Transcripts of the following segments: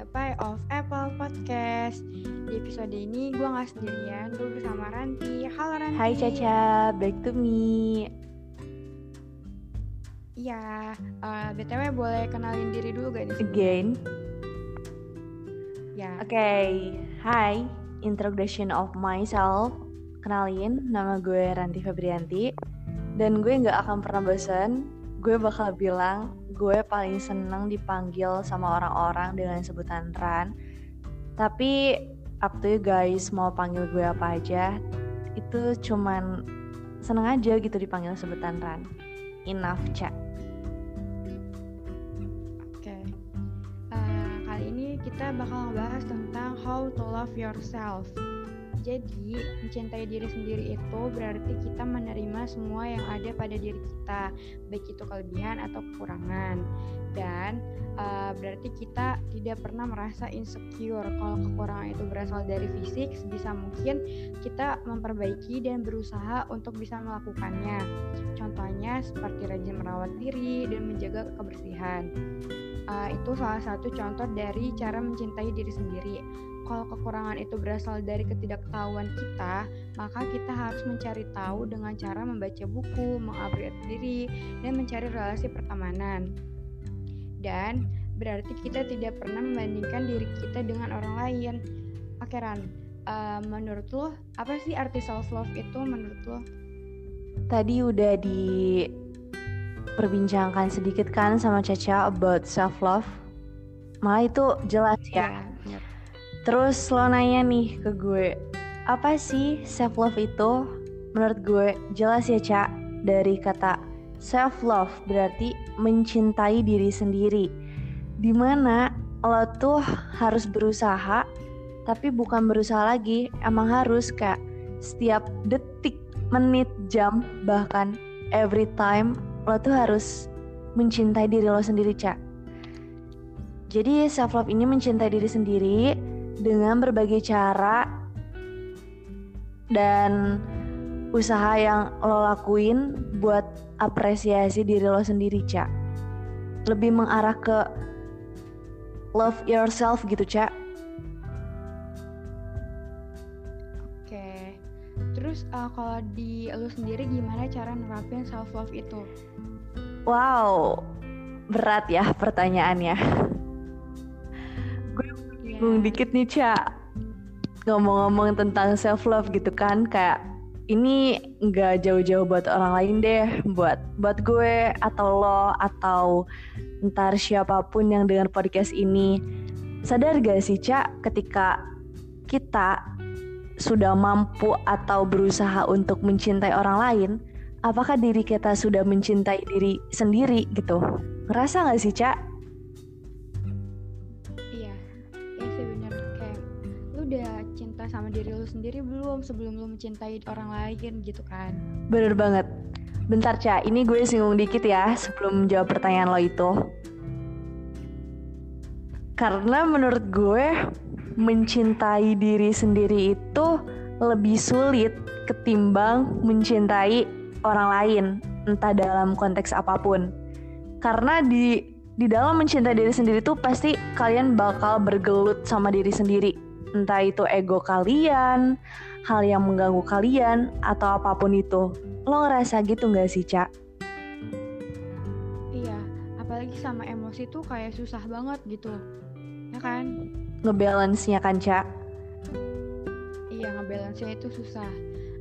Apply of Apple Podcast. Di episode ini gue gak sendirian, gue bersama Ranti. Halo Ranti. Hai Caca, back to me. Iya, uh, BTW boleh kenalin diri dulu gak nih? Again. Ya. Oke, okay. hai Introduction of myself. Kenalin, nama gue Ranti Febrianti. Dan gue gak akan pernah bosan Gue bakal bilang gue paling seneng dipanggil sama orang-orang dengan sebutan Ran. Tapi up to you guys mau panggil gue apa aja. Itu cuman seneng aja gitu dipanggil sebutan Ran. Enough, Cak. Oke. Eh, kali ini kita bakal ngebahas tentang how to love yourself. Jadi, mencintai diri sendiri itu berarti kita menerima semua yang ada pada diri kita, baik itu kelebihan atau kekurangan. Dan uh, berarti kita tidak pernah merasa insecure kalau kekurangan itu berasal dari fisik, sebisa mungkin kita memperbaiki dan berusaha untuk bisa melakukannya. Contohnya seperti rajin merawat diri dan menjaga kebersihan. Uh, itu salah satu contoh dari cara mencintai diri sendiri kalau kekurangan itu berasal dari ketidaktahuan kita, maka kita harus mencari tahu dengan cara membaca buku, mengupgrade diri, dan mencari relasi pertemanan. Dan berarti kita tidak pernah membandingkan diri kita dengan orang lain. Oke Ran, uh, menurut lo apa sih arti self love itu menurut lo? Tadi udah di perbincangkan sedikit kan sama Caca about self love. Malah itu jelas ya. ya Terus lo nanya nih ke gue, apa sih self love itu? Menurut gue jelas ya Cak, dari kata self love berarti mencintai diri sendiri. Di mana lo tuh harus berusaha, tapi bukan berusaha lagi, emang harus kak setiap detik, menit, jam, bahkan every time lo tuh harus mencintai diri lo sendiri Cak. Jadi self love ini mencintai diri sendiri dengan berbagai cara dan usaha yang lo lakuin buat apresiasi diri lo sendiri, Cak. Lebih mengarah ke love yourself gitu, Cak. Oke. Terus uh, kalau di lo sendiri gimana cara nerapin self love itu? Wow, berat ya pertanyaannya bingung dikit nih Ca. Ngomong-ngomong tentang self love gitu kan kayak ini nggak jauh-jauh buat orang lain deh buat buat gue atau lo atau ntar siapa pun yang dengar podcast ini. Sadar gak sih Cak ketika kita sudah mampu atau berusaha untuk mencintai orang lain apakah diri kita sudah mencintai diri sendiri gitu? Ngerasa gak sih Cak cinta sama diri lu sendiri belum sebelum lu mencintai orang lain gitu kan? Bener banget. Bentar, Ca. Ini gue singgung dikit ya sebelum jawab pertanyaan lo itu. Karena menurut gue mencintai diri sendiri itu lebih sulit ketimbang mencintai orang lain, entah dalam konteks apa pun. Karena di di dalam mencintai diri sendiri tuh pasti kalian bakal bergelut sama diri sendiri entah itu ego kalian, hal yang mengganggu kalian, atau apa pun itu. Lo ngerasa gitu gak sih, Cak? Iya, apalagi sama emosi tuh kayak susah banget gitu. Ya kan? Ngebalance-nya kan, Cak? Iya, ngebalance-nya itu susah.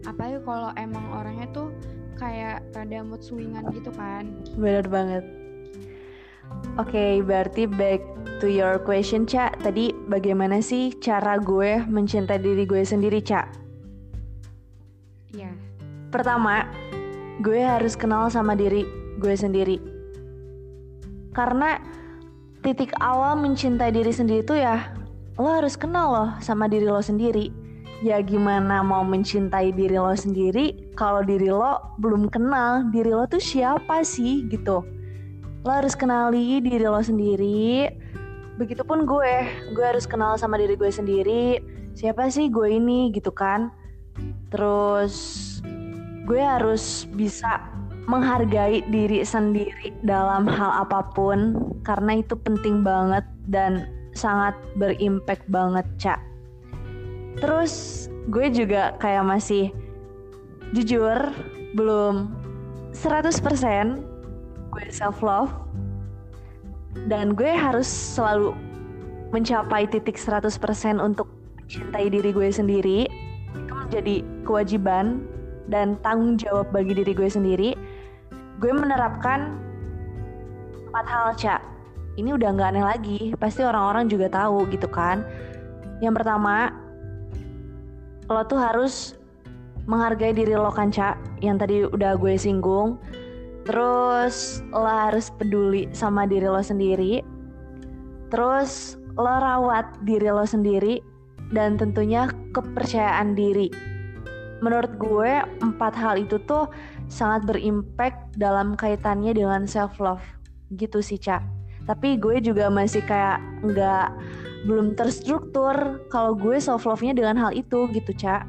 Apalagi kalau emang orangnya tuh kayak rada mood swingan gitu kan. Bener banget. Oke, okay, berarti back to your question, Cak. Tadi bagaimana sih cara gue mencintai diri gue sendiri, Cak? Iya. Yeah. Pertama, gue harus kenal sama diri gue sendiri. Karena titik awal mencintai diri sendiri itu ya lo harus kenal loh sama diri lo sendiri. Ya gimana mau mencintai diri lo sendiri kalau diri lo belum kenal diri lo tuh siapa sih gitu lo harus kenali diri lo sendiri. Begitupun gue gue harus kenal sama diri gue sendiri. Siapa sih gue ini gitu kan? Terus gue harus bisa menghargai diri sendiri dalam hal apa pun karena itu penting banget dan sangat berimpact banget, Cak. Terus gue juga kayak masih jujur belum 100% gue self love dan gue harus selalu mencapai titik 100% untuk mencintai diri gue sendiri itu menjadi kewajiban dan tanggung jawab bagi diri gue sendiri. Gue menerapkan empat hal cak ini udah nggak aneh lagi pasti orang-orang juga tahu gitu kan. Yang pertama lo tuh harus menghargai diri lo kan cak yang tadi udah gue singgung terus lo harus peduli sama diri lo sendiri. Terus lo rawat diri lo sendiri dan tentunya kepercayaan diri. Menurut gue empat hal itu tuh sangat berimpact dalam kaitannya dengan self love gitu sih cak tapi gue juga masih kayak nggak belum terstruktur kalau gue self love nya dengan hal itu gitu cak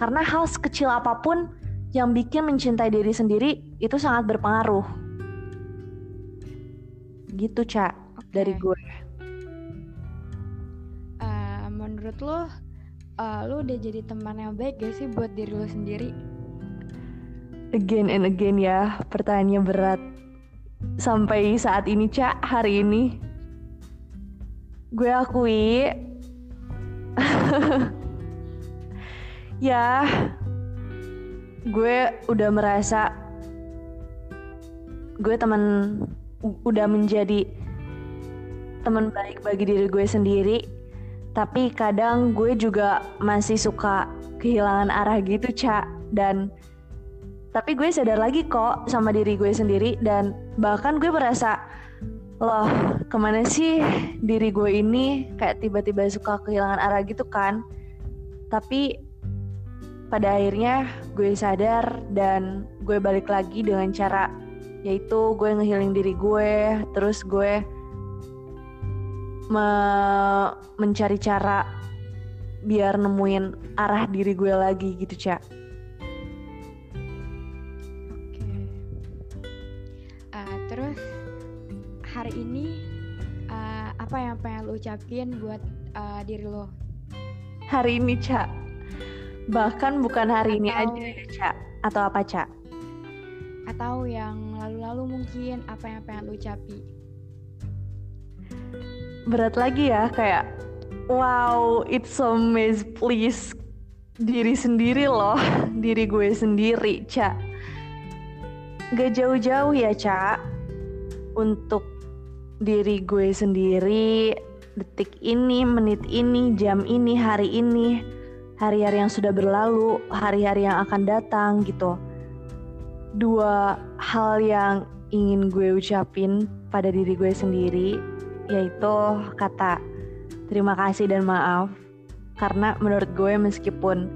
karena hal sekecil apa pun yang bikin mencintai diri sendiri itu sangat berpengaruh. Gitu cak okay. dari gue. Uh, menurut lo uh, lo udah jadi teman yang baik gak sih buat diri lo sendiri? Again and again ya pertanyaannya berat. Sampai saat ini cak hari ini. Gue akui. Ya gue udah merasa gue teman udah menjadi teman baik bagi diri gue sendiri. Tapi kadang gue juga masih suka kehilangan arah gitu cak dan tapi gue sadar lagi kok sama diri gue sendiri. Dan bahkan gue merasa loh ke mana sih diri gue ini? Kayak tiba-tiba suka kehilangan arah gitu kan. Tapi pada akhirnya gue sadar dan gue balik lagi dengan cara yaitu gue ngehealing diri gue terus gue me mencari cara biar nemuin arah diri gue lagi gitu cak hari ini uh, apa yang pengen lo ucapin buat uh, diri lo? Hari ini, Cak. Bahkan bukan hari Atau... ini aja ya, Cak. Atau apa, Cak? Atau yang lalu-lalu mungkin apa yang pengen lo ucapi? Berat lagi ya, kayak wow, it's so miss, please diri sendiri loh, diri gue sendiri, Cak. Gak jauh-jauh ya, Cak, untuk diri gue sendiri detik ini, menit ini, jam ini, hari ini, hari-hari yang sudah berlalu, hari-hari yang akan datang gitu. Dua hal yang ingin gue ucapin pada diri gue sendiri yaitu kata terima kasih dan maaf karena menurut gue meskipun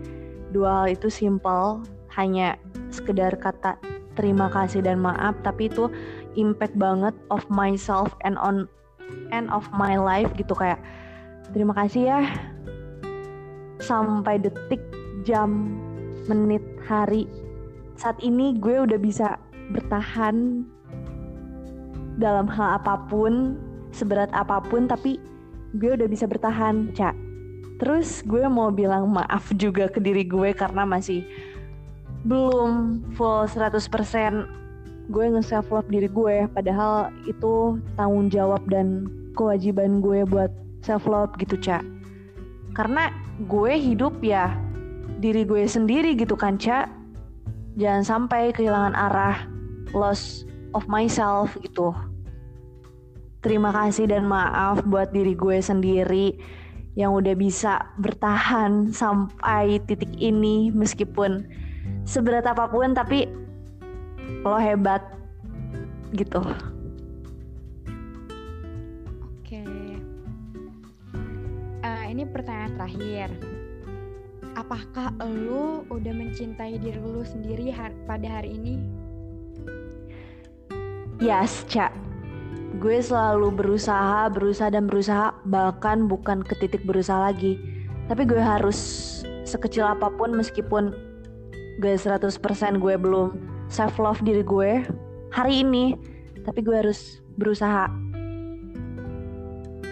dua hal itu simple hanya sekedar kata terima kasih dan maaf tapi itu impact banget of myself and on end of my life gitu kayak terima kasih ya sampai detik jam menit hari. Saat ini gue udah bisa bertahan dalam hal apa pun seberat apa pun tapi gue udah bisa bertahan cak terus gue mau bilang maaf juga ke diri gue karena masih belum full 100% gue nge-self love diri gue. Padahal itu tanggung jawab dan kewajiban gue buat self love gitu cak karena gue hidup ya diri gue sendiri gitu kan cak jangan sampai kehilangan arah loss of myself gitu. Terima kasih dan maaf buat diri gue sendiri yang udah bisa bertahan sampai titik ini meskipun seberat apa pun tapi lo hebat gitu ini pertanyaan terakhir. Apakah lo udah mencintai diri lo sendiri har pada hari ini? Yes cak gue selalu berusaha berusaha dan berusaha bahkan bukan ke titik berusaha lagi. Tapi gue harus sekecil apa pun meskipun gue 100% gue belum self love diri gue hari ini. Tapi gue harus berusaha.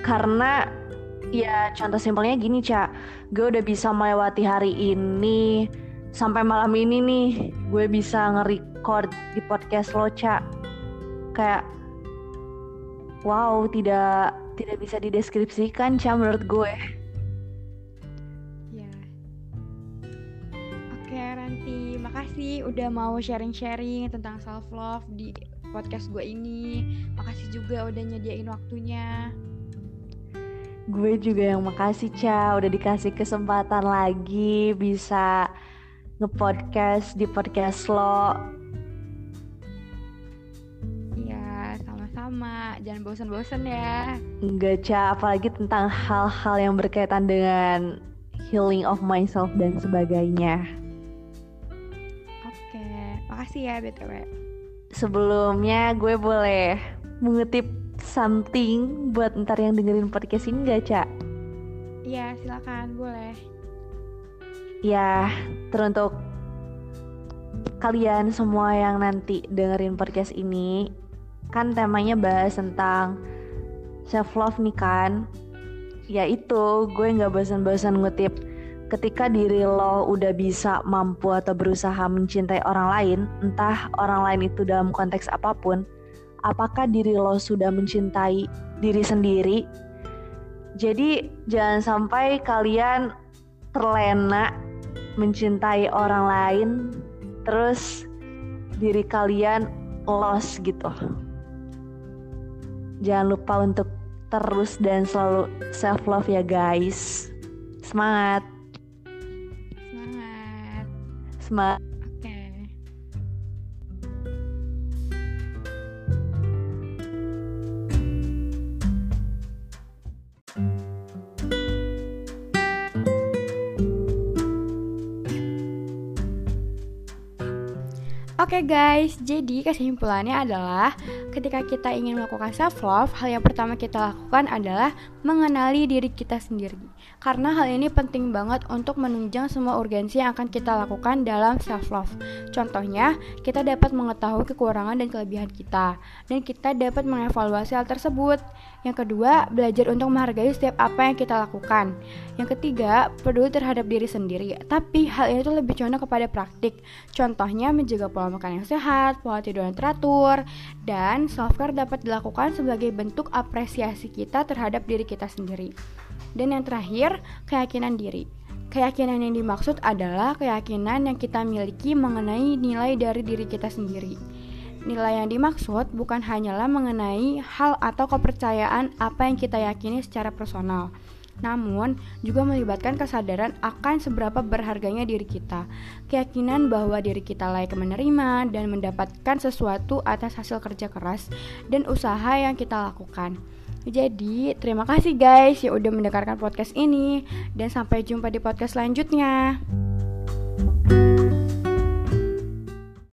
Karena ya contoh simpelnya gini cak gue udah bisa melewati hari ini sampai malam ini nih gue bisa nge-record di podcast lo cak kayak wow tidak tidak bisa dideskripsikan cak menurut gue ya oke Ranti makasih udah mau sharing-sharing tentang self love di podcast gue ini. Makasih juga udah nyediain waktunya. Gue juga yang makasih Ca udah dikasih kesempatan lagi bisa ngepodcast di podcast lo. Iya, sama-sama. Jangan bosan-bosan ya. Enggak Ca, apalagi tentang hal-hal yang berkaitan dengan healing of myself dan sebagainya. Oke, makasih ya BTW sebelumnya gue boleh mengutip something buat ntar yang dengerin podcast ini gak, Cak? Iya, silakan, boleh. Ya, teruntuk kalian semua yang nanti dengerin podcast ini, kan temanya bahas tentang self love nih kan. Ya itu, gue nggak bosan-bosan ngutip ketika diri lo udah bisa mampu atau berusaha mencintai orang lain, entah orang lain itu dalam konteks apa pun, apakah diri lo sudah mencintai diri sendiri? Jadi jangan sampai kalian terlena mencintai orang lain terus diri kalian lost gitu. Jangan lupa untuk terus dan selalu self love ya guys. Semangat. Semangat. Oke okay guys, jadi kesimpulannya adalah ketika kita ingin melakukan self love, hal yang pertama kita lakukan adalah mengenali diri kita sendiri. Karena hal ini penting banget untuk menunjang semua urgensi yang akan kita lakukan dalam self love. Contohnya, kita dapat mengetahui kekurangan dan kelebihan kita dan kita dapat mengevaluasi hal tersebut. Yang kedua, belajar untuk menghargai setiap apa yang kita lakukan. Yang ketiga, peduli terhadap diri sendiri. Tapi hal ini tuh lebih condong kepada praktik. Contohnya menjaga pola makan yang sehat, pola tidur yang teratur, dan self care dapat dilakukan sebagai bentuk apresiasi kita terhadap diri kita sendiri. Dan yang terakhir, keyakinan diri. Keyakinan yang dimaksud adalah keyakinan yang kita miliki mengenai nilai dari diri kita sendiri. Nilai yang dimaksud bukan hanyalah mengenai hal atau kepercayaan apa yang kita yakini secara personal, namun juga melibatkan kesadaran akan seberapa berharganya diri kita, keyakinan bahwa diri kita layak menerima dan mendapatkan sesuatu atas hasil kerja keras dan usaha yang kita lakukan. Jadi, terima kasih guys yang udah mendengarkan podcast ini dan sampai jumpa di podcast selanjutnya.